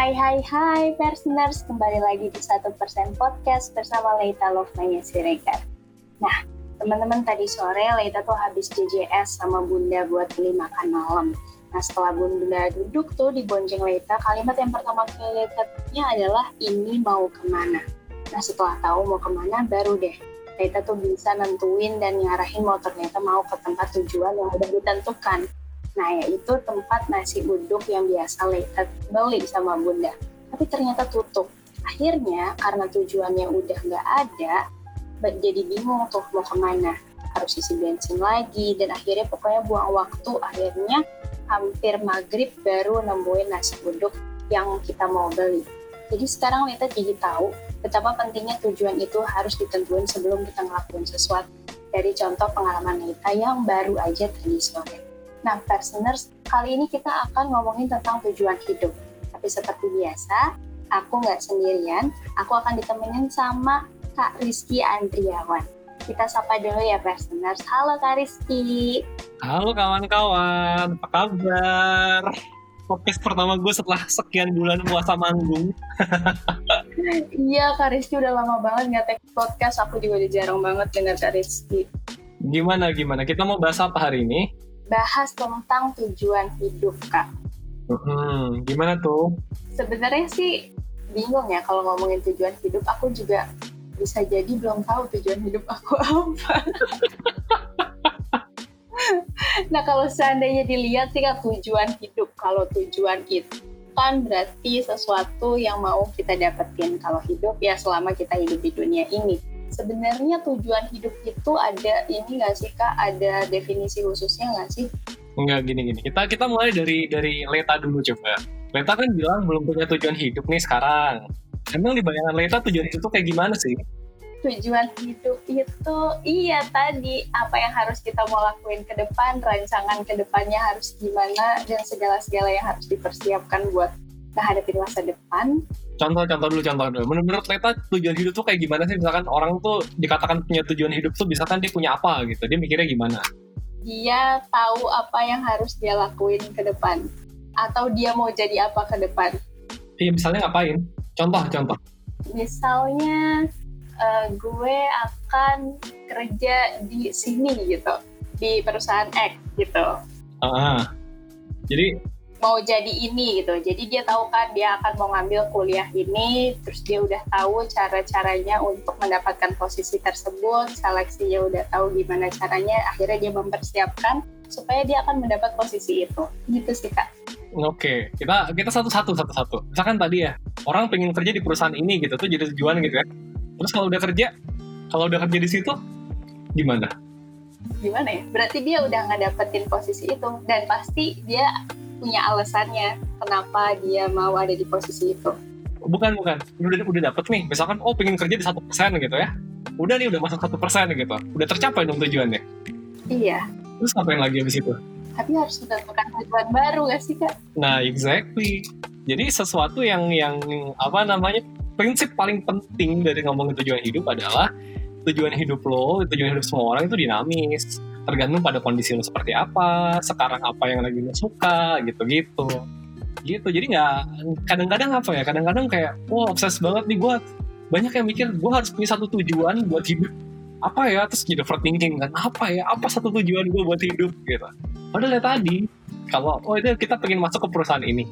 Hai hai hai Personers, kembali lagi di 1% Podcast bersama Leita Lovmanya Siregar. Nah, teman-teman tadi sore Leita tuh habis JJS sama Bunda buat beli makan malam. Nah, setelah Bunda duduk tuh di bonceng Leita, kalimat yang pertama kali Leita adalah ini mau ke mana. Nah, setelah tahu mau ke mana, baru deh Leita tuh bisa nentuin dan nyarahin motor Leita mau ke tempat tujuan yang udah ditentukan. Nah, yaitu tempat nasi uduk yang biasa Leita beli sama Bunda. Tapi ternyata tutup. Akhirnya, karena tujuannya udah nggak ada, jadi bingung tuh mau ke mana. Harus isi bensin lagi, dan akhirnya pokoknya buang waktu. Akhirnya hampir maghrib baru nemuin nasi uduk yang kita mau beli. Jadi sekarang Leita jadi tahu betapa pentingnya tujuan itu harus ditentuin sebelum kita ngelakuin sesuatu. Dari contoh pengalaman Leita yang baru aja tadi sore. Nah, personers, kali ini kita akan ngomongin tentang tujuan hidup. Tapi seperti biasa, aku nggak sendirian, aku akan ditemenin sama Kak Rizky Andriawan. Kita sapa dulu ya, personers. Halo Kak Rizky. Halo kawan-kawan, apa kabar? Podcast pertama gue setelah sekian bulan puasa manggung. iya, Kak Rizky udah lama banget nggak take podcast. Aku juga udah jarang banget dengar Kak Rizky. Gimana, gimana? Kita mau bahas apa hari ini? Bahas tentang tujuan hidup, Kak. Hmm, gimana tuh? Sebenarnya sih bingung ya kalau ngomongin tujuan hidup. Aku juga bisa jadi belum tahu tujuan hidup aku apa. nah kalau seandainya dilihat sih kan tujuan hidup, kalau tujuan itu kan berarti sesuatu yang mau kita dapetin kalau hidup ya selama kita hidup di dunia ini. Sebenarnya tujuan hidup itu ada ini nggak sih kak? Ada definisi khususnya nggak sih? Enggak gini-gini. Kita kita mulai dari dari Leta dulu coba. Leta kan bilang belum punya tujuan hidup nih sekarang. Emang di bayangan Leta tujuan hidup itu kayak gimana sih? tujuan hidup itu iya tadi apa yang harus kita mau lakuin ke depan rancangan ke depannya harus gimana dan segala-segala yang harus dipersiapkan buat menghadapi masa depan. Contoh-contoh dulu contoh dulu. Menurut Leta tujuan hidup tuh kayak gimana sih? Misalkan orang tuh dikatakan punya tujuan hidup tuh misalkan dia punya apa gitu? Dia mikirnya gimana? Dia tahu apa yang harus dia lakuin ke depan. Atau dia mau jadi apa ke depan. Iya misalnya ngapain? Contoh contoh. Misalnya uh, gue akan kerja di sini gitu. Di perusahaan X gitu. Ah, jadi mau jadi ini gitu. Jadi dia tahu kan dia akan mau ngambil kuliah ini, terus dia udah tahu cara-caranya untuk mendapatkan posisi tersebut, seleksinya udah tahu gimana caranya, akhirnya dia mempersiapkan supaya dia akan mendapat posisi itu. Gitu sih kak. Oke, kita kita satu-satu satu-satu. Misalkan tadi ya, orang pengen kerja di perusahaan ini gitu tuh jadi tujuan gitu ya Terus kalau udah kerja, kalau udah kerja di situ, gimana? Gimana ya? Berarti dia udah nggak dapetin posisi itu dan pasti dia punya alasannya kenapa dia mau ada di posisi itu. Bukan bukan, udah udah dapet nih. Misalkan oh pengen kerja di satu persen gitu ya. Udah nih udah masuk satu persen gitu. Udah tercapai dong tujuannya. Iya. Terus ngapain lagi abis itu? Tapi harus menentukan tujuan baru gak sih kak? Nah exactly. Jadi sesuatu yang yang apa namanya prinsip paling penting dari ngomongin tujuan hidup adalah tujuan hidup lo, tujuan hidup semua orang itu dinamis. Tergantung pada kondisi lo seperti apa, sekarang apa yang lagi lo suka, gitu-gitu. Gitu, jadi nggak, kadang-kadang apa ya, kadang-kadang kayak, wah obses banget nih gue, banyak yang mikir, gue harus punya satu tujuan buat hidup. Apa ya, terus jadi overthinking kan, apa ya, apa satu tujuan gue buat hidup, gitu. Padahal ya tadi, kalau, oh itu kita pengen masuk ke perusahaan ini,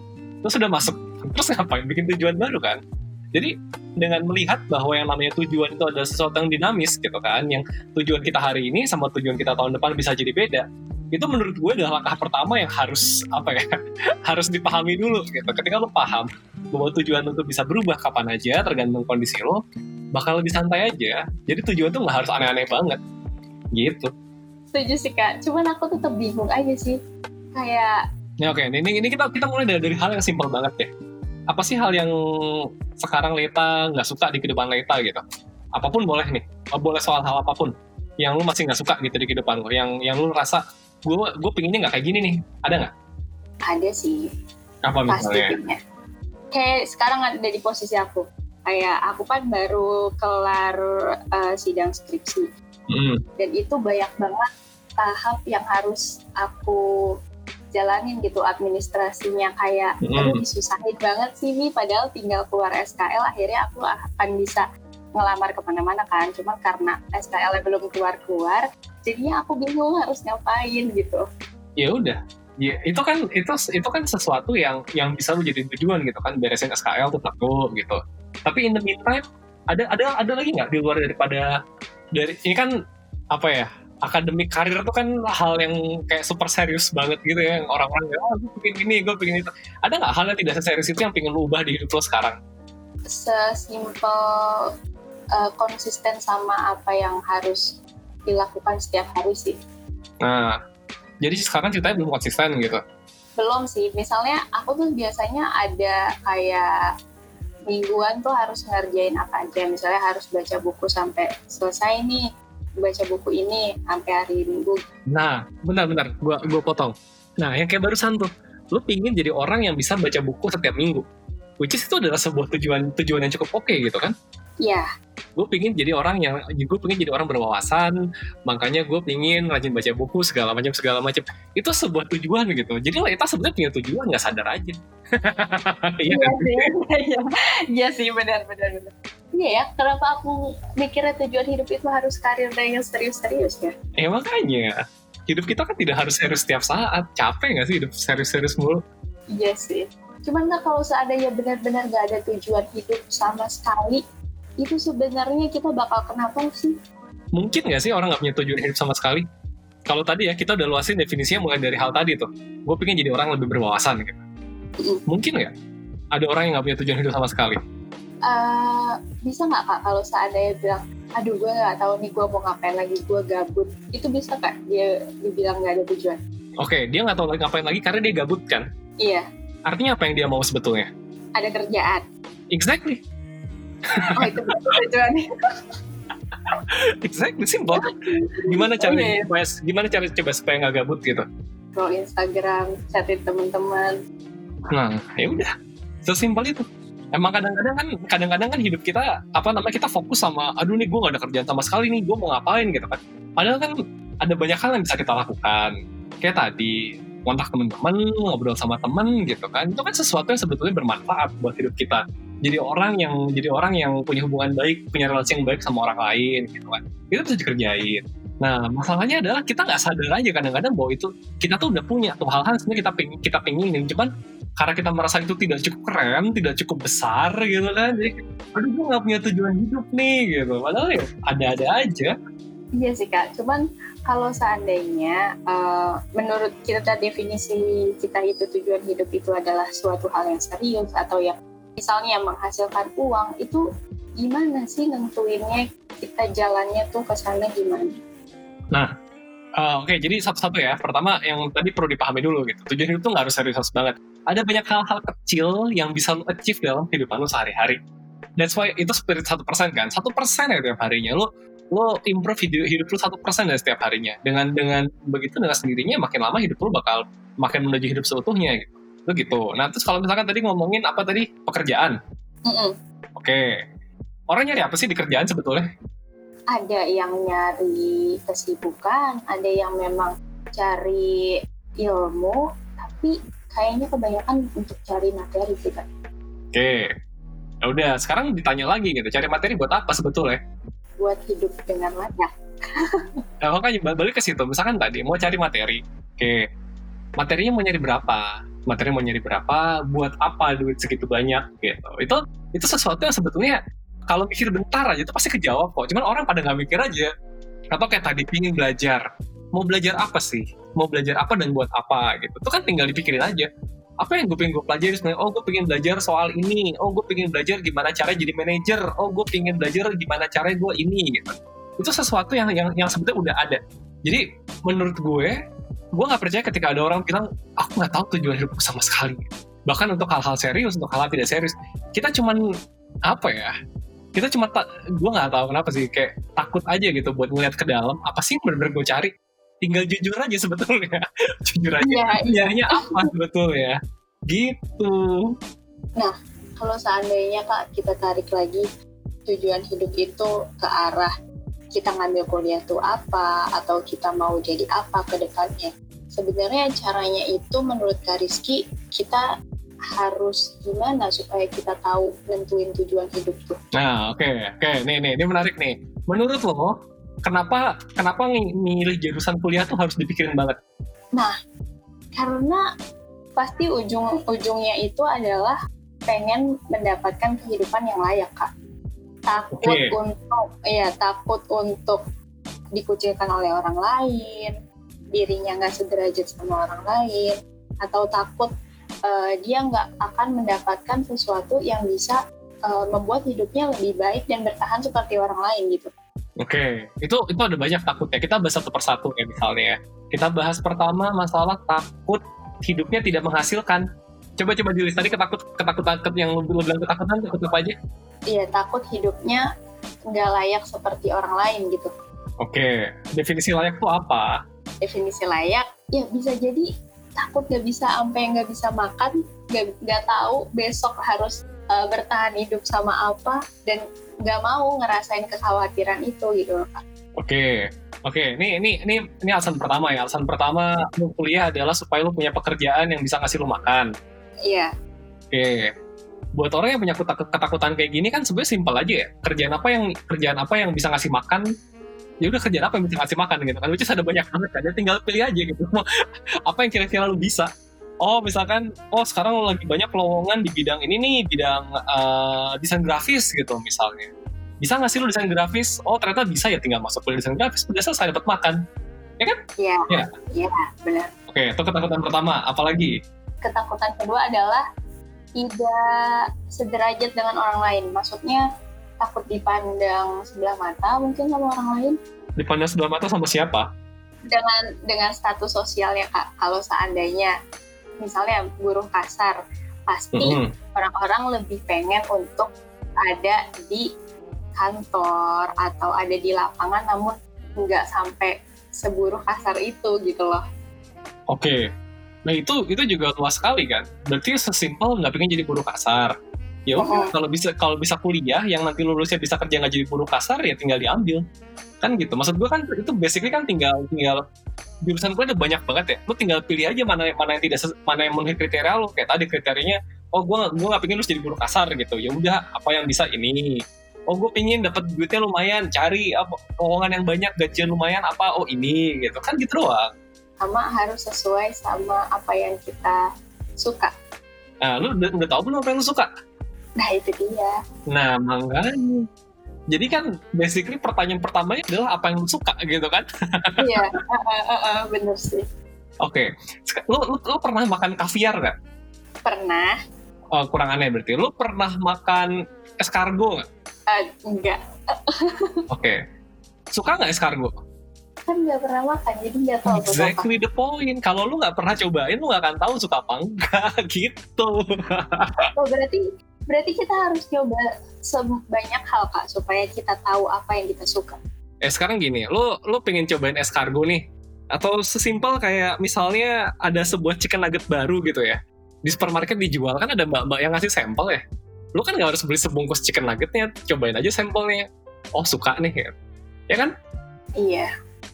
terus sudah masuk, terus ngapain, bikin tujuan baru kan? Jadi dengan melihat bahwa yang namanya tujuan itu adalah sesuatu yang dinamis gitu kan, yang tujuan kita hari ini sama tujuan kita tahun depan bisa jadi beda. Itu menurut gue adalah langkah pertama yang harus apa ya, harus dipahami dulu gitu. Ketika lo paham bahwa tujuan itu bisa berubah kapan aja tergantung kondisi lo, bakal lebih santai aja. Jadi tujuan tuh nggak harus aneh-aneh banget, gitu. setuju sih kak cuman aku tetap bingung aja sih kayak Ya oke, ini ini kita kita mulai dari, dari hal yang simpel banget deh. Apa sih hal yang sekarang Leta nggak suka di kehidupan Leta gitu? Apa pun boleh nih, boleh soal hal apa pun. Yang lu masih nggak suka gitu di kehidupan lu, yang yang lu rasa gue gue pinginnya nggak kayak gini nih, ada nggak? ada sih. Apa pasti misalnya? kayak sekarang ada di posisi aku. Kayak aku kan baru kelar eh, sidang skripsi. Hmm, dan itu banyak banget tahap yang harus aku jalanin gitu administrasinya kayak Mm. disusahin banget sih nih padahal tinggal keluar SKL akhirnya aku akan bisa ngelamar ke mana-mana kan cuma karena SKL belum keluar-keluar jadinya aku bingung harus ngapain gitu ya udah. Ya, itu kan itu itu kan sesuatu yang yang bisa lu jadi tujuan gitu kan beresin SKL tuh gitu. Tapi in the meantime ada ada ada lagi nggak di luar daripada dari ini kan apa ya akademik karir tuh kan hal yang kayak super serius banget gitu ya. Yang orang-orang ya, oh gue pengen ini gue pengen itu. Ada nggak hal yang tidak seserius itu yang pengen lu ubah di hidup lo sekarang? Sesimpel uh, konsisten sama apa yang harus dilakukan setiap hari sih. Nah jadi sekarang ceritanya belum konsisten gitu? Belum sih. Misalnya aku tuh biasanya ada kayak mingguan tuh harus ngerjain apa aja. Misalnya harus baca buku sampai selesai nih baca buku ini sampai hari minggu Nah, benar-benar, gua gua potong. Nah, yang kayak barusan tuh, lu pingin jadi orang yang bisa baca buku setiap minggu. Which is itu adalah sebuah tujuan tujuan yang cukup oke gitu kan. ya Gue pingin jadi orang yang, gue pingin jadi orang berwawasan, makanya gue pingin rajin baca buku segala macam segala macam. Itu sebuah tujuan gitu. Jadi Leta sebenarnya punya tujuan nggak sadar aja. Iya kan? sih iya iya sih benar benar benar iya ya kenapa aku mikirnya tujuan hidup itu harus karir yang serius-serius ya Ya makanya, hidup kita kan tidak harus serius setiap saat. Capek nggak sih hidup serius-serius mulu? iya sih cuman nggak kalau seandainya benar-benar gak ada tujuan hidup sama sekali itu sebenarnya kita bakal kenapa sih mungkin nggak sih orang nggak punya tujuan hidup sama sekali? Kalau tadi ya kita udah luasin definisinya mulai dari hal tadi tuh. Gue pengen jadi orang lebih berwawasan gitu. Mungkin nggak? Ada orang yang nggak punya tujuan hidup sama sekali. Eh, bisa nggak kak kalau seandainya bilang aduh gue nggak tahu nih gue mau ngapain lagi gue gabut itu bisa kak dia dibilang nggak ada tujuan Oke, dia nggak tahu lagi ngapain lagi karena dia gabut kan. iya Artinya apa yang dia mau sebetulnya? ada kerjaan Exactly, oh itu tujuan exactly simple. Gimana cara Oh, iya, iya. supaya gimana cara coba supaya nggak gabut gitu? scroll Instagram chatin teman-teman Nah, ya udah, sesimpel itu. Emang kadang-kadang kan, kadang-kadang kan hidup kita apa namanya kita fokus sama, aduh nih gue gak ada kerjaan sama sekali nih, gue mau ngapain gitu kan. Padahal kan ada banyak hal yang bisa kita lakukan. Kayak tadi, kontak teman-teman, ngobrol sama teman gitu kan. Itu kan sesuatu yang sebetulnya bermanfaat buat hidup kita. Jadi orang yang jadi orang yang punya hubungan baik, punya relasi yang baik sama orang lain gitu kan. Itu bisa dikerjain. Nah, masalahnya adalah kita nggak sadar aja kadang-kadang bahwa itu kita tuh udah punya tuh hal-hal sebenarnya kita pengen kita pengenin, cuman karena kita merasa itu tidak cukup keren, tidak cukup besar gitu kan, jadi aduh gue nggak punya tujuan hidup nih gitu. Padahal ya ada-ada aja. iya sih kak cuman kalau seandainya eh, menurut kita definisi kita itu tujuan hidup itu adalah suatu hal yang serius atau yang misalnya menghasilkan uang itu gimana sih nentuinnya kita jalannya tuh ke sana gimana Uh, Oke, jadi satu-satu ya. Pertama, yang tadi perlu dipahami dulu gitu. Tujuan hidup tuh nggak harus serius banget. Ada banyak hal-hal kecil yang bisa lo achieve dalam kehidupan lo sehari-hari. That's why itu spirit satu persen kan. Satu persen ya tiap harinya. Lo lo improve hidup, hidup lo satu persen dari setiap harinya. Dengan dengan begitu dengan sendirinya makin lama hidup lo bakal makin menuju hidup seutuhnya gitu. Itu gitu. Nah terus kalau misalkan tadi ngomongin apa tadi pekerjaan. Mm-mm. Oke. Orang nyari apa sih di kerjaan sebetulnya? Ada yang nyari kesibukan ada yang memang cari ilmu tapi kayaknya kebanyakan untuk cari materi sih kak Oke. Ya udah, sekarang ditanya lagi gitu. Cari materi buat apa sebetulnya? buat hidup dengan layak Nah, makanya bal- balik ke situ. Misalkan tadi mau cari materi. Oke. Materinya mau nyari berapa? Materi mau nyari berapa? Buat apa duit segitu banyak gitu. Itu itu sesuatu yang sebetulnya kalau mikir bentar aja itu pasti kejawab kok. Cuman orang pada nggak mikir aja. Atau kayak tadi pingin belajar. Mau belajar apa sih? Mau belajar apa dan buat apa gitu. Itu kan tinggal dipikirin aja. Apa yang gue pengen gue pelajari sebenarnya? Oh, gue pengen belajar soal ini. Oh, gue pengen belajar gimana cara jadi manajer. Oh, gue pengen belajar gimana cara gue ini gitu. Itu sesuatu yang yang yang sebetulnya udah ada Jadi menurut gue, gue nggak percaya ketika ada orang bilang aku nggak tahu tujuan hidupku sama sekali. Bahkan untuk hal-hal serius, untuk hal-hal tidak serius, kita cuman apa ya? Kita cuma tak, gue nggak tahu kenapa sih kayak takut aja gitu buat ngeliat ke dalam. Apa sih benar-benar gue cari? Tinggal jujur aja sebetulnya, jujur aja. Iya, iya. Apa sebetulnya? Gitu. Kalau seandainya kak kita tarik lagi tujuan hidup itu ke arah kita ngambil kuliah tuh apa atau kita mau jadi apa ke depannya. Sebenarnya caranya itu menurut Kak Rizky kita harus gimana supaya kita tahu nentuin tujuan hidup tuh. Nah, oke, oke, nih, nih, ini menarik nih. Menurut lo, kenapa, kenapa milih jurusan kuliah tuh harus dipikirin banget? Karena pasti ujung-ujungnya itu adalah pengen mendapatkan kehidupan yang layak kak. Takut Oke. untuk, ya takut untuk dikucilkan oleh orang lain, dirinya nggak sederajat sama orang lain, atau takut eh, dia nggak akan mendapatkan sesuatu yang bisa eh, membuat hidupnya lebih baik dan bertahan seperti orang lain gitu. Oke, itu itu ada banyak takutnya. Kita bahas satu persatu ya misalnya. ya. Kita bahas pertama masalah takut hidupnya tidak menghasilkan. Coba-coba diri tadi ketakut ketakutan yang lu lu bilang ketakutan takut apa aja? Iya takut hidupnya nggak layak seperti orang lain gitu. Oke, definisi layak tuh apa? definisi layak ya bisa jadi takut nggak bisa sampai nggak bisa makan nggak tahu besok harus uh, bertahan hidup sama apa dan nggak mau ngerasain kekhawatiran itu gitu loh Kak. Oke, oke. Ini ini ini ini alasan pertama ya. Alasan pertama lu kuliah adalah supaya lu punya pekerjaan yang bisa ngasih lu makan. Iya Oke. Buat orang yang punya ketak- ketakutan kayak gini kan sebenarnya simpel aja ya. Kerjaan apa yang kerjaan apa yang bisa ngasih makan? Ya udah kerjaan apa yang bisa ngasih makan gitu kan. Which is ada banyak banget kan. Ya tinggal pilih aja gitu. Apa yang kira-kira lu bisa. Oh misalkan, oh sekarang lu lagi banyak lowongan di bidang ini nih, bidang eh, desain grafis gitu misalnya. Bisa nggak sih lu desain grafis? Oh ternyata bisa ya tinggal masuk kuliah desain grafis, udah selesai dapat makan. iya Iya. iya benar Oke, itu ketakutan pertama. Apalagi? ketakutan kedua adalah tidak sederajat dengan orang lain maksudnya takut dipandang sebelah mata mungkin sama orang lain Dipandang sebelah mata sama siapa? dengan dengan status sosialnya kak kalau seandainya misalnya buruh kasar pasti Mm-mm. orang-orang lebih pengen untuk ada di kantor atau ada di lapangan namun nggak sampai seburuh kasar itu gitu loh Oke. Nah itu itu juga luas sekali kan. Berarti sesimpel nggak pengen jadi buruh kasar. Ya udah, Oh. kalau bisa kalau bisa kuliah yang nanti lulusnya bisa kerja nggak jadi buruh kasar ya tinggal diambil. Kan gitu. Maksud gua kan itu basically kan tinggal tinggal jurusan gue ada banyak banget ya. Lu tinggal pilih aja mana mana yang tidak mana yang memenuhi kriteria lu. Kayak tadi kriterianya oh gua gua nggak pengen lulus jadi buruh kasar gitu. Ya udah apa yang bisa ini. Oh gue pingin dapat duitnya lumayan, cari apa lowongan yang banyak, gajian lumayan apa? Oh ini gitu kan gitu doang. sama harus sesuai sama apa yang kita suka Nah, lu udah, udah tahu belum apa yang lu suka? Nah itu dia Nah, makanya. Jadi kan basically pertanyaan pertamanya adalah apa yang lu suka gitu kan? iya eh, eh, eh, eh, bener sih Oke. Sek- Lu, lu, lu pernah makan kaviar nggak? pernah Oh, kurang aneh berarti. Lu pernah makan escargot nggak? eh, enggak Oke. Suka nggak escargot? kan nggak pernah makan jadi nggak tahu tuh apa. Exactly the point. Kalau lu nggak pernah cobain, lu nggak akan tahu suka apa enggak gitu. oh berarti berarti kita harus coba sebanyak hal kak supaya kita tahu apa yang kita suka Eh sekarang gini, lu lu pengen cobain escargot nih? Atau sesimpel kayak misalnya ada sebuah chicken nugget baru gitu ya. Di supermarket dijual kan ada mbak-mbak yang ngasih sampel ya. Lu kan nggak harus beli sebungkus chicken nuggetnya, cobain aja sampelnya. Oh suka nih ya. Ya kan? iya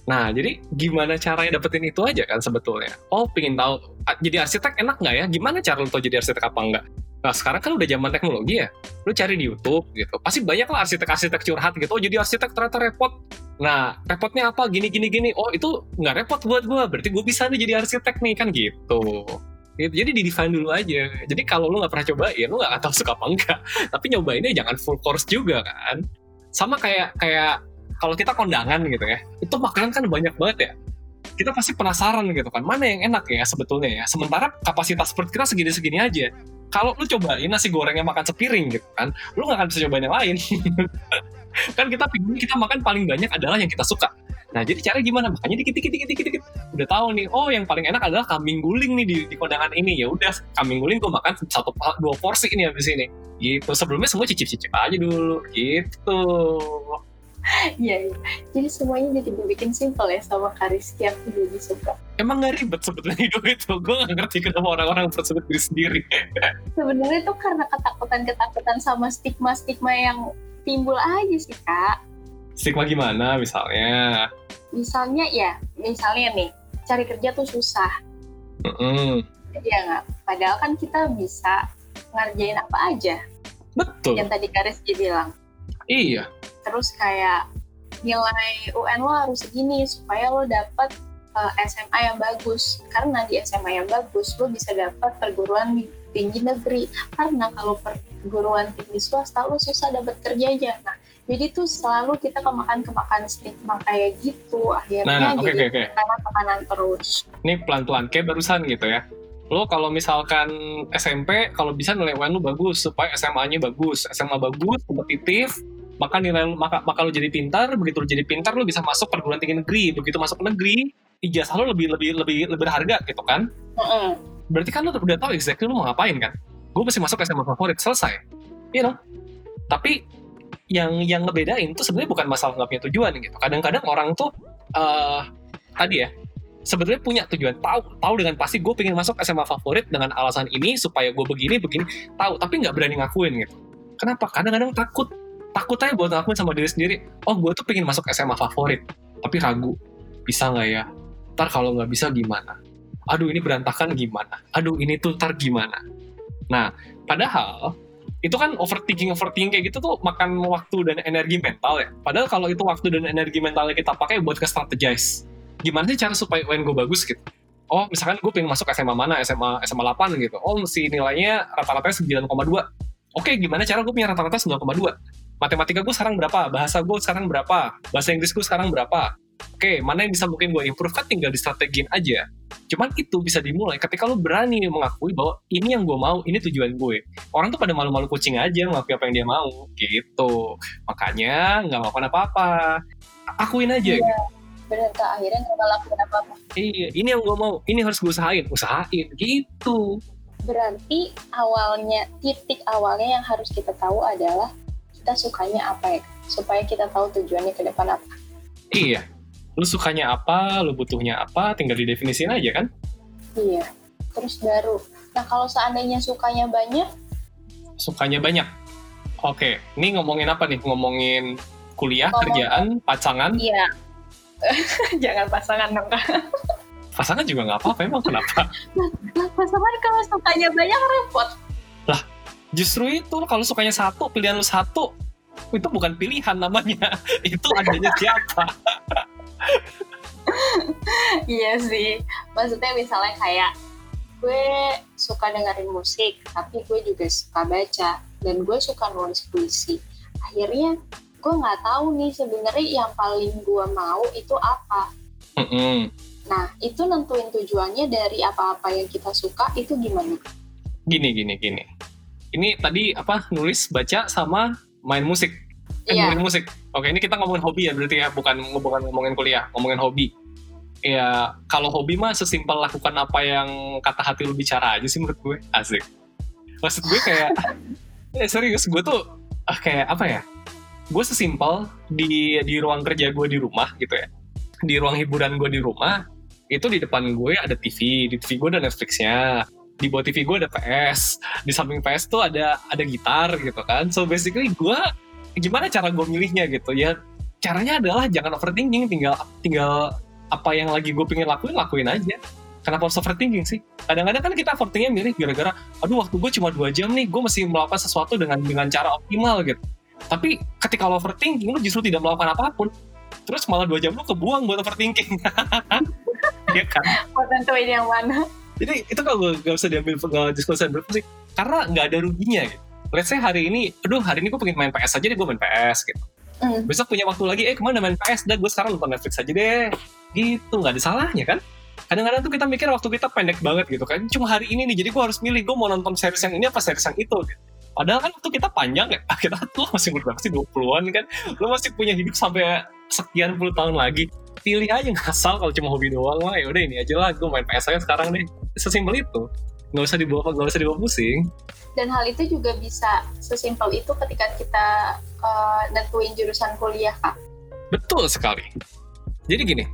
Nah, jadi gimana caranya dapetin itu aja kan sebetulnya? Oh, pengen tahu jadi arsitek enak nggak ya? Gimana cara lu tahu jadi arsitek apa enggak? Nah, sekarang kan udah zaman teknologi ya. Lu cari di YouTube gitu. Pasti banyak lah arsitek-arsitek curhat gitu. Oh, jadi arsitek ternyata repot. Nah, repotnya apa? Gini, gini, gini. Oh, itu nggak repot buat gua. Berarti gua bisa nih jadi arsitek nih, kan gitu. Gitu. Jadi di define dulu aja. Jadi kalau lu nggak pernah cobain, lu nggak tahu suka apa enggak. Tapi nyobainnya jangan full course juga kan. Sama kayak kayak kalau kita kondangan gitu ya, itu makanan kan banyak banget ya. Kita pasti penasaran gitu kan, mana yang enak ya sebetulnya ya. Sementara kapasitas perut kita segini-segini aja. Kalau lu cobain nasi gorengnya makan sepiring gitu kan, lu nggak akan bisa cobain yang lain. kan kita pingin kita makan paling banyak adalah yang kita suka. Nah jadi cara gimana? Makanya dikit dikit dikit dikit, dikit. udah tahu nih. Oh yang paling enak adalah kambing guling nih di, di kondangan ini. Ya udah kambing guling gue makan satu dua porsi ini habis ini. Gitu. Sebelumnya semua cicip-cicip aja dulu. Gitu. Iya, iya. Jadi semuanya jadi dibikin simpel ya sama Kariski aku jadi suka. Emang gak ribet sebetulnya hidup itu. Gue gak ngerti kenapa orang-orang tersebut diri sendiri. Sebenarnya tuh karena ketakutan-ketakutan sama stigma-stigma yang timbul aja sih kak. Stigma gimana misalnya? Misalnya ya, misalnya nih, cari kerja tuh susah. Mm -mm. Iya nggak? Padahal kan kita bisa ngerjain apa aja. Betul. Yang tadi Kariski bilang. Iya terus kayak nilai UN lo harus segini supaya lo dapet uh, eh, SMA yang bagus. Karena di SMA yang bagus lo bisa dapat perguruan tinggi negeri. Karena kalau perguruan tinggi swasta lo susah dapat kerja aja nah jadi tuh selalu kita kemakan kemakan stigma kayak gitu. Akhirnya nah, nah, okay, jadi okay, okay. karena tekanan terus. Ini pelan-pelan kayak barusan gitu ya. Lo kalau misalkan SMP kalau bisa nilai UN lo bagus supaya SMA-nya bagus. SMA bagus kompetitif maka nilai maka maka lo jadi pintar begitu lo jadi pintar lo bisa masuk perguruan tinggi negeri. Begitu masuk negeri ijazah lo lebih lebih lebih lebih berharga gitu kan? Mm-hmm. berarti kan lo udah tahu exactly lo mau ngapain kan? Gue pasti masuk SMA favorit selesai. You know? Tapi yang yang ngebedain tuh sebenarnya bukan masalah nggak punya tujuan gitu. Kadang-kadang orang tuh uh, tadi ya sebetulnya punya tujuan. Tahu tahu dengan pasti gue pengen masuk SMA favorit dengan alasan ini supaya gue begini begini. Tahu tapi nggak berani ngakuin gitu. Kenapa? Kadang-kadang takut takut aja buat ngelakuin sama diri sendiri. Oh gue tuh pengen masuk SMA favorit tapi ragu bisa nggak ya? Ntar kalau nggak bisa gimana? Aduh ini berantakan gimana? Aduh ini tuh ntar gimana? Nah padahal itu kan overthinking overthinking kayak gitu tuh makan waktu dan energi mental ya. Padahal kalau itu waktu dan energi mentalnya kita pakai buat ke strategize. Gimana sih cara supaya UN gue bagus gitu? Oh misalkan gue pengen masuk SMA mana? SMA SMA 8 gitu. Oh mesti nilainya rata-ratanya 9,2 oke gimana cara gue punya rata-rata 9,2 matematika gue sekarang berapa, bahasa gue sekarang berapa, bahasa Inggris gue sekarang berapa. Oke, mana yang bisa mungkin gue improve kan tinggal di strategiin aja. Cuman itu bisa dimulai ketika lo berani mengakui bahwa ini yang gue mau, ini tujuan gue. Orang tuh pada malu-malu kucing aja mengakui apa yang dia mau, gitu. Makanya nggak melakukan apa-apa. Akuin aja. Iya. Bener kak, akhirnya nggak ngelakuin apa-apa. Iya, ini yang gue mau, ini harus gue usahain, usahain, gitu. Berarti awalnya, titik awalnya yang harus kita tahu adalah kita sukanya apa ya? Supaya kita tahu tujuannya ke depan apa. Iya. Lu sukanya apa lu butuhnya apa tinggal didefinisin aja kan? Iya. Terus baru. Nah kalau seandainya sukanya banyak? Sukanya banyak. Oke ini ngomongin apa nih? Ngomongin kuliah Ngomong, kerjaan pasangan? Iya. Jangan pasangan dong pasangan juga nggak apa-apa emang kenapa? Pasangan kalau sukanya banyak repot Justru itu kalau sukanya satu, pilihan lu satu, itu bukan pilihan namanya. itu adanya siapa. iya sih. Maksudnya misalnya kayak gue suka dengerin musik, tapi gue juga suka baca dan gue suka nulis puisi. Akhirnya gue nggak tahu nih sebenarnya yang paling gue mau itu apa. Mm -hmm. Nah, itu nentuin tujuannya dari apa-apa yang kita suka itu gimana? Gini, gini, gini ini tadi apa nulis baca sama main musik. Eh, yeah. ngomongin musik. Oke ini kita ngomongin hobi ya berarti ya bukan bukan ngomongin kuliah ngomongin hobi. Ya kalau hobi mah sesimpel lakukan apa yang kata hati lu bicara aja sih menurut gue. Asik. Maksud gue kayak eh, serius gue tuh ah, kayak apa ya gue sesimpel di di ruang kerja gue di rumah gitu ya. Di ruang hiburan gue di rumah itu di depan gue ada TV di TV gue ada Netflixnya di bawah TV gue ada PS di samping PS tuh ada ada gitar gitu kan. So basically gue gimana cara gue milihnya gitu? Ya caranya adalah jangan overthinking tinggal tinggal apa yang lagi gue pengen lakuin lakuin aja. Kenapa harus overthinking sih? Kadang-kadang kan kita overthinkingnya milih gara-gara aduh waktu gue cuma dua jam nih gue mesti melakukan sesuatu dengan dengan cara optimal gitu. Tapi ketika lo overthinking lo justru tidak melakukan apa pun. Terus malah dua jam lo kebuang buat overthinking. Iya kan? Mau tentuin yang mana? Jadi itu kalau gak usah diambil diskusi berapa sih? Karena nggak ada ruginya gitu. Let's say hari ini aduh hari ini gue pengen main PS aja deh gue main PS gitu. Mm. besok punya waktu lagi eh ke mana main PS dah gue sekarang nonton Netflix aja deh. Gitu nggak ada salahnya kan? Kadang-kadang tuh kita mikir waktu kita pendek banget gitu kan. Cuma hari ini nih jadi gue harus milih gue mau nonton series yang ini apa series yang itu gitu. Padahal kan waktu kita panjang ya, kita tuh masih berapa sih? 20-an kan, lo masih punya hidup sampai sekian puluh tahun lagi. pilih aja ngasal kalau cuma hobi doang mah ya udah ini aja lah. Gue main PS aja sekarang deh sesimpel itu. Nggak usah dibawa nggak usah dibawa pusing. Dan hal itu juga bisa sesimpel itu ketika kita uh, nentuin jurusan kuliah kak. Betul sekali. Jadi gini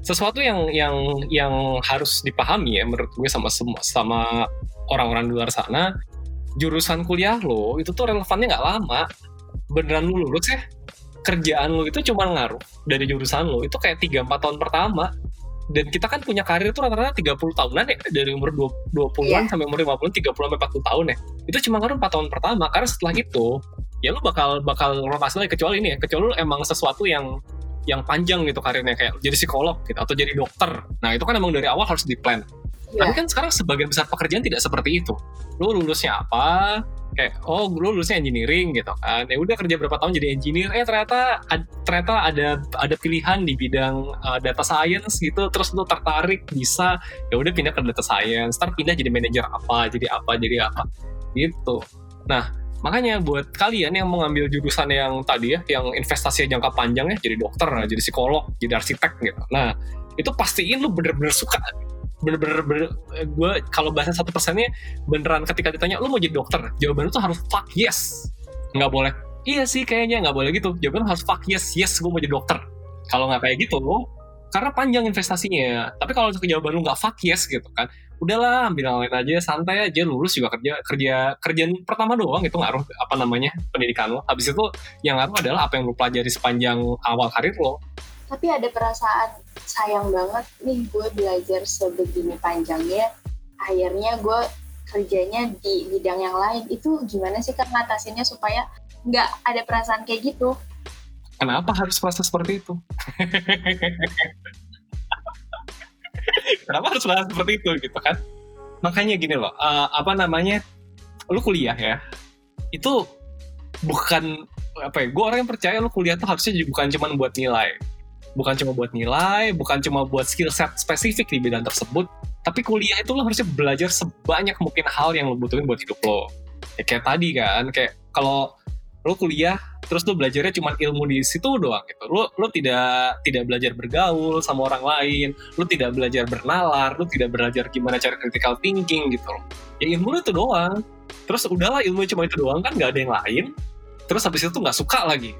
sesuatu yang yang yang harus dipahami ya menurut gue sama sama orang-orang di luar sana jurusan kuliah lo itu tuh relevannya nggak lama. Beneran lu lulus ya kerjaan lo itu cuma ngaruh dari jurusan lo. Itu kayak 3-4 tahun pertama dan kita kan punya karir itu rata-rata 30 tahunan ya. Dari umur 20-an yeah. sampai umur 50 30 sampai 40 tahun ya. Itu cuma ngaruh 4 tahun pertama. Karena setelah itu ya lu bakal bakal rotasi lagi. Kecuali ini ya kecuali lu emang sesuatu yang yang panjang gitu karirnya. Kayak jadi psikolog gitu atau jadi dokter. Nah itu kan emang dari awal harus di plan. Yeah. tapi kan sekarang sebagian besar pekerjaan tidak seperti itu. Lu lulusnya apa kayak oh lu lulusnya engineering gitu kan. Ya udah kerja berapa tahun jadi engineer. Eh ternyata ad, ternyata ada ada pilihan di bidang uh, data science gitu. Terus lu tertarik bisa ya udah pindah ke data science. Ntar pindah jadi manajer apa jadi apa jadi apa. Gitu. Nah makanya buat kalian yang mau ngambil jurusan yang tadi ya yang investasi jangka panjang ya jadi dokter jadi psikolog jadi arsitek gitu. Nah itu pastiin lu bener-bener suka bener-bener gue kalau bahasa satu persennya beneran ketika ditanya lu mau jadi dokter? Jawaban lu tuh harus fuck yes. Nggak boleh iya sih kayaknya. Nggak boleh gitu. Jawaban harus fuck yes yes gue mau jadi dokter. Kalau nggak kayak gitu karena panjang investasinya. Tapi kalau jawaban lu nggak fuck yes gitu kan udahlah ambil lain aja santai aja lulus juga kerja kerja kerjaan pertama doang itu ngaruh apa namanya pendidikan lo habis itu yang ngaruh adalah apa yang lu pelajari sepanjang awal karir lo tapi ada perasaan sayang banget. Nih gue belajar sebegini panjangnya akhirnya gue kerjanya di bidang yang lain. Itu gimana sih kan ngatasinnya supaya nggak ada perasaan kayak gitu? Kenapa harus merasa seperti itu? Kenapa harus merasa seperti itu gitu kan? Makanya gini loh uh, apa namanya lu kuliah ya itu bukan apa ya gue orang yang percaya lu kuliah tuh harusnya bukan cuma buat nilai bukan cuma buat nilai, bukan cuma buat skill set spesifik di bidang tersebut, tapi kuliah itu lo harusnya belajar sebanyak mungkin hal yang lo butuhin buat hidup lo. Ya, kayak tadi kan, kayak kalau lo kuliah terus lo belajarnya cuma ilmu di situ doang gitu. Lo lo tidak tidak belajar bergaul sama orang lain, lo tidak belajar bernalar, lo tidak belajar gimana cara critical thinking gitu. Ya ilmu lo itu doang. Terus udahlah ilmu cuma itu doang kan nggak ada yang lain. Terus habis itu nggak suka lagi.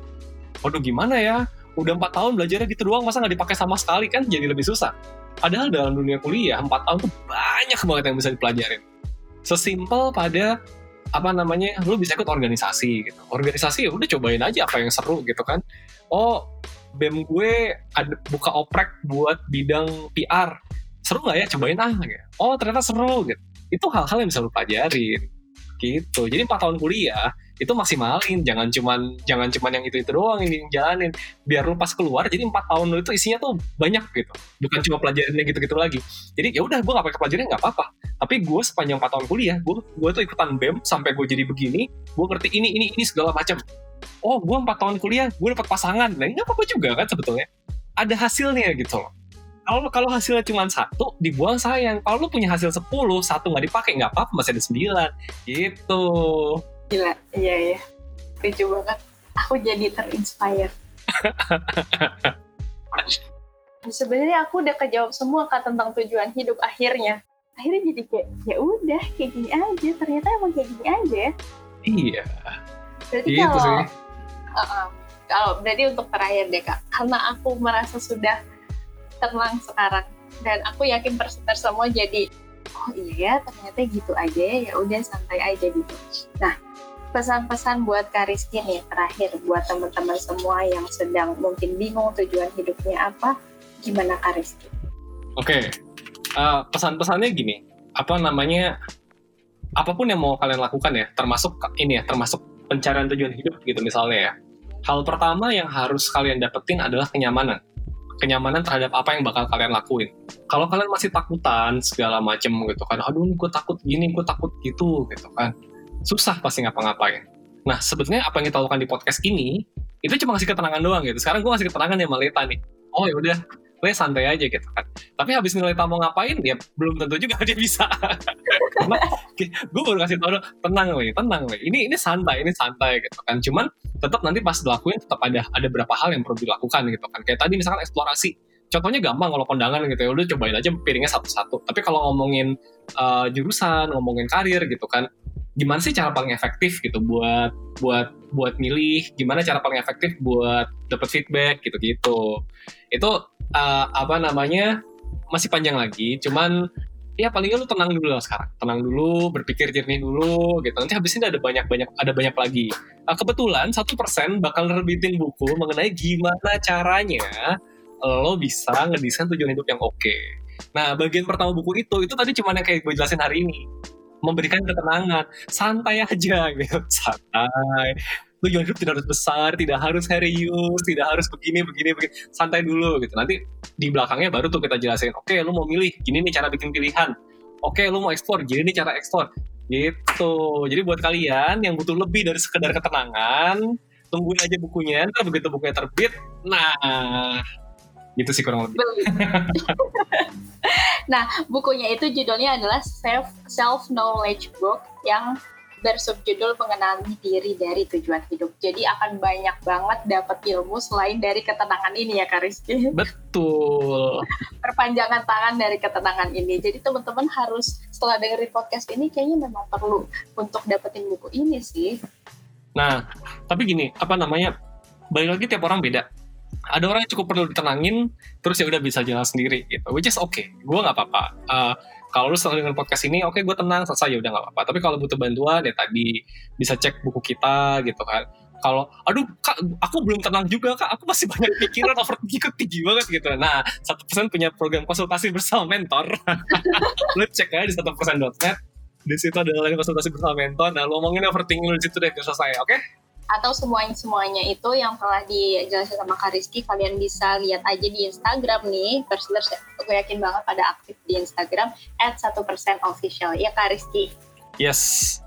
Waduh gimana ya? Udah empat tahun belajarnya gitu doang masa nggak dipakai sama sekali kan? Jadi lebih susah. Padahal dalam dunia kuliah empat tahun tuh banyak banget yang bisa dipelajarin. Sesimpel pada apa namanya lu bisa ikut organisasi gitu. Organisasi ya udah cobain aja apa yang seru gitu kan. Oh bem gue ada buka oprek buat bidang PR seru nggak ya? Cobain ah gitu. oh ternyata seru gitu. Itu hal-hal yang bisa lu pelajarin. Gitu. Jadi empat tahun kuliah itu maksimalin jangan cuman jangan cuman yang itu itu doang yang jalanin. Biar lu pas keluar jadi empat tahun lu itu isinya tuh banyak gitu. Bukan cuma pelajarannya gitu-gitu lagi. Jadi ya udah gue gak pakai pelajarannya nggak apa-apa. Tapi gue sepanjang empat tahun kuliah gue gue tuh ikutan bem sampai gue jadi begini gue ngerti ini ini ini segala macam. Oh gue empat tahun kuliah gue dapat pasangan. Nah nggak apa-apa juga kan sebetulnya. Ada hasilnya gitu loh. Kalau kalau hasilnya cuma satu dibuang sayang. Kalau lu punya hasil sepuluh satu nggak dipakai nggak apa-apa masih ada sembilan. Gitu Gila, iya ya. Lucu banget. Aku jadi terinspire. Sebenarnya aku udah kejawab semua kak tentang tujuan hidup akhirnya. Akhirnya jadi kayak ya udah kayak gini aja. Ternyata emang kayak gini aja. Iya. Berarti gitu kalau sih. Uh, uh, kalau berarti untuk terakhir deh kak, karena aku merasa sudah tenang sekarang dan aku yakin perseter semua jadi oh iya ternyata gitu aja ya udah santai aja gitu. Nah pesan-pesan buat Kak Rizky nih terakhir buat teman-teman semua yang sedang mungkin bingung tujuan hidupnya apa, gimana Kak Rizky? Oke, okay. uh, pesan-pesannya gini, apa namanya, apa pun yang mau kalian lakukan ya, termasuk ini ya, termasuk pencarian tujuan hidup gitu misalnya ya. Hal pertama yang harus kalian dapetin adalah kenyamanan. Kenyamanan terhadap apa yang bakal kalian lakuin. Kalau kalian masih takutan segala macem gitu kan, aduh gue takut gini, gue takut gitu gitu kan susah pasti ngapa-ngapain. Nah, sebetulnya apa yang kita lakukan di podcast ini, itu cuma ngasih ketenangan doang gitu. Sekarang gue ngasih ketenangan ya sama Leta nih. Oh ya udah, Le santai aja gitu kan. Tapi habis nih Leta mau ngapain, ya belum tentu juga dia bisa. Karena gue baru kasih tau, tenang Le, tenang Le. Ini ini santai, ini santai gitu kan. Cuman tetap nanti pas dilakuin tetap ada ada beberapa hal yang perlu dilakukan gitu kan. Kayak tadi misalkan eksplorasi contohnya gampang kalau kondangan gitu ya udah cobain aja piringnya satu-satu tapi kalau ngomongin uh, jurusan ngomongin karir gitu kan gimana sih cara paling efektif gitu buat buat buat milih? Gimana cara paling efektif buat dapat feedback? Gitu gitu itu uh, apa namanya masih panjang lagi. Cuman ya palingnya lu tenang dulu lah sekarang. Tenang dulu berpikir jernih dulu gitu. Nanti habis ini ada banyak banyak ada banyak lagi. Nah, kebetulan satu persen bakal nerbitin buku mengenai gimana caranya lo bisa ngedesain tujuan hidup yang oke. Okay. nah bagian pertama buku itu itu tadi cuma yang kayak gue jelasin hari ini memberikan ketenangan santai aja gitu santai tujuan hidup tidak harus besar, tidak harus serius, tidak harus begini, begini, begini. Santai dulu gitu. Nanti di belakangnya baru tuh kita jelasin, oke okay, lu mau milih, gini nih cara bikin pilihan. Oke, okay, lu mau ekspor, gini nih cara ekspor. Gitu. Jadi buat kalian yang butuh lebih dari sekedar ketenangan, tungguin aja bukunya, ntar begitu bukunya terbit, nah gitu sih kurang lebih. nah, bukunya itu judulnya adalah Self Self Knowledge Book yang bersubjudul mengenali diri dari tujuan hidup. Jadi akan banyak banget dapat ilmu selain dari ketenangan ini ya Kak Rizky. Betul. Perpanjangan tangan dari ketenangan ini. Jadi teman-teman harus setelah dengerin podcast ini kayaknya memang perlu untuk dapetin buku ini sih. Nah, tapi gini, apa namanya? Balik lagi tiap orang beda. Ada orang yang cukup perlu ditenangin, terus ya udah bisa jalan sendiri gitu. Which is okay. Gue nggak apa-apa. Uh, kalau lu senang dengan podcast ini oke okay, gue tenang selesai ya udah nggak apa-apa tapi kalau butuh bantuan ya tadi bisa cek buku kita gitu kan kalau aduh kak aku belum tenang juga kak aku masih banyak pikiran overthinking tinggi banget gitu nah satu persen punya program konsultasi bersama mentor lu cek aja di satu persen net di situ ada lain konsultasi bersama mentor nah lu ngomongin overthinking lu di situ deh selesai oke okay? Atau semuanya semuanya itu yang telah dijelaskan sama Kak Rizky kalian bisa lihat aja di Instagram nih Persilers gue yakin banget pada aktif di Instagram at satu persen official ya Kak Rizky yes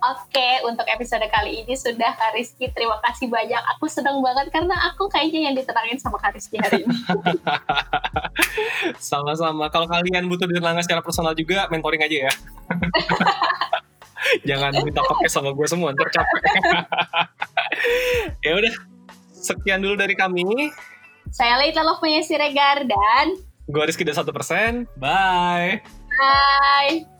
Oke, untuk episode kali ini sudah Kak Rizky. Terima kasih banyak. Aku senang banget karena aku kayaknya yang ditenangin sama Kak Rizky hari ini. Sama-sama. Kalau kalian butuh ditenangkan secara personal juga, mentoring aja ya. jangan minta pakai sama gue semua ntar capek. Ya udah sekian dulu dari kami. Saya Leita Love Siregar dan gue Rizky satu persen. Bye. Bye